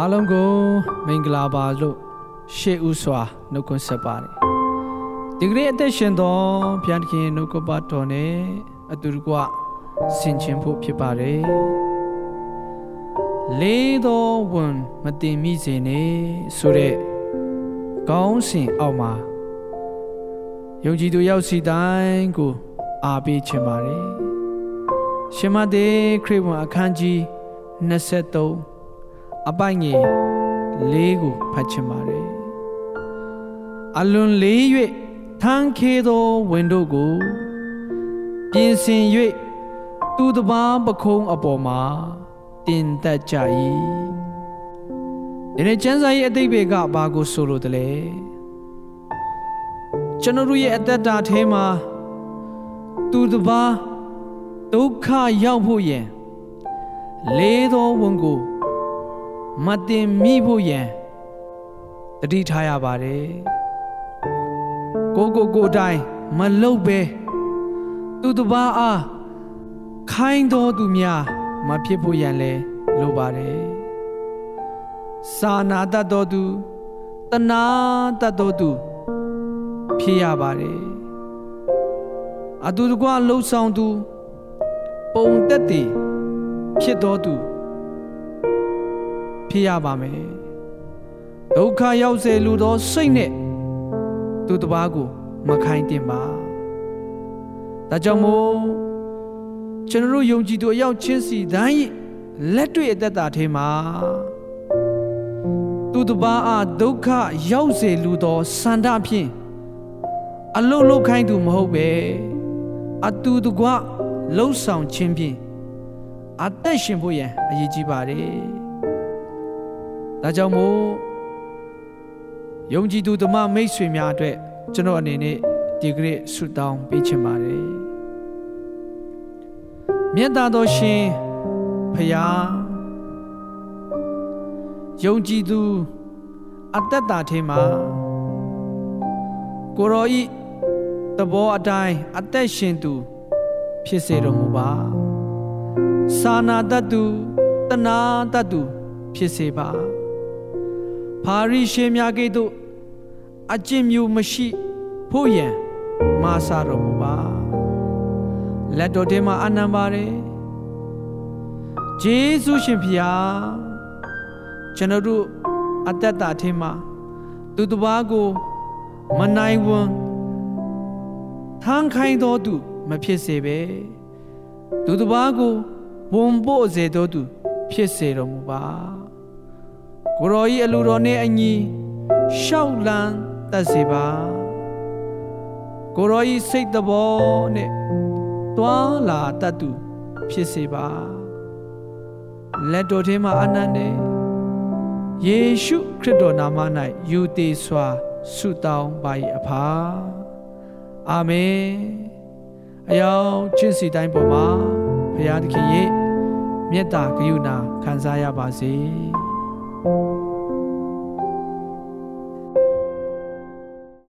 အားလုံးကိုမင်္ဂလာပါလို့ရှေးဥစွာနှုတ်ခွန်းဆက်ပါတယ်ဒီကနေ့အသက်ရှင်သောဘုရားသခင်နှုတ်ကပတ်တော်နဲ့အတူတကွဆင်ခြင်ဖို့ဖြစ်ပါတယ်လေးသောဝန်မတင်မိစေနဲ့ဆိုတဲ့ကောင်းစဉ်အောက်မှာယုံကြည်သူရောက်စီတိုင်းကိုအားပေးချင်ပါတယ်ရှင်မသေးခရစ်ဝင်အခန်းကြီး23 အပိုင်ငယ်လေးကိုဖတ်ချင်ပါတယ်အလွန်လေး၍ထန်းခေသောဝင်တို့ကိုပြင်ဆင်၍သူတပားပခုံးအပေါ်မှာတင်တက်ကြ၏ဒီနေ့ကျမ်းစာရဲ့အတိတ်ဘေကဘာကိုဆိုလိုတယ်လဲကျွန်တော်တို့ရဲ့အသက်တာထဲမှာသူတပားဒုက္ခရောက်ဖို့ယင်လေးသောဝန်ကို မတင်မိဖို့ရန်တတိထားရပါတယ်ကိုကိုကိုတိုင်းမလုတ်ပဲသူတပားအားခိုင်းတော်သူများမဖြစ်ဖို့ရန်လဲလိုပါတယ်စာနာတတ်တော်သူတနာတတ်တော်သူဖြစ်ရပါတယ်အတူတကွလှုပ်ဆောင်သူပုံတက်တည်ဖြစ်တော်သူ ဖြစ်ရပါမယ်ဒုက္ခရောက်စေလူသောစိတ်နဲ့သူတစ်ပါးကိုမခိုင်းတင်ပါဒါကြောင့်မို့ကျွန်တော်တို့ယုံကြည်သူအယောက်ချင်းစီတိုင်းလက်တွေ့အသက်တာထဲမှာသူတစ်ပါးအားဒုက္ခရောက်စေလူသောစန္ဒဖြင့်အလုတ်လုတ်ခိုင်းသူမဟုတ်ပဲအတူတကွလှုပ်ဆောင်ခြင်းဖြင့်အသက်ရှင်ဖို့ရန်အရေးကြီးပါတယ် ဒါကြောင့်မို့ယုံကြည်သူဓမ္မမိတ်ဆွေများအတွက်ကျွန်တော်အနေနဲ့ဒီကနေ့ဆုတောင်းပေးချင်ပါတယ်မြတ်သားတော်ရှင်ဖရာယုံကြည်သူအသက်တာထဲမှာကိုရောဤတဘောအတိုင်းအသက်ရှင်သူ ဖြစ်စေတော်မူပါစာနာတတ်သူတနာတတ်သူဖြစ်စေပါ ဖာရိရှေများကဲ့သို့အကျင့်မျိုးမရှိဖို့ရန်မာစာတော်မူပါလက်တော်ထဲမှာအနံပါတယ်ဂျေစုရှင်ဖျားကျွန်တော်တို့အသက်တာထဲမှာသူတစ်ပါးကိုမနိုင်ဝန်ထမ်းခိုင်းတော်သူမဖြစ်စေပဲသူတစ်ပါးကိုဝန်ပို့စေတော်သူဖြစ်စေတော်မူပါ ကိုရောဤအလိုတော်နှင့်အညီရှောက်လန်းတတ်စေပါကိုရောဤစိတ်တဘောနှင့်တွာလာတတ်သူဖြစ်စေပါလက်တော်ထဲမှာအနန္တေယေရှုခရစ်တော်နာမ၌ယူတည်စွာဆုတောင်းပါ၏အဖာအာမင်အယောင်ချင်းစီတိုင်းပေါ်မှာဘုရားသခင်ရဲ့မေတ္တာဂရုဏာခံစားရပါစေ။ Thank you.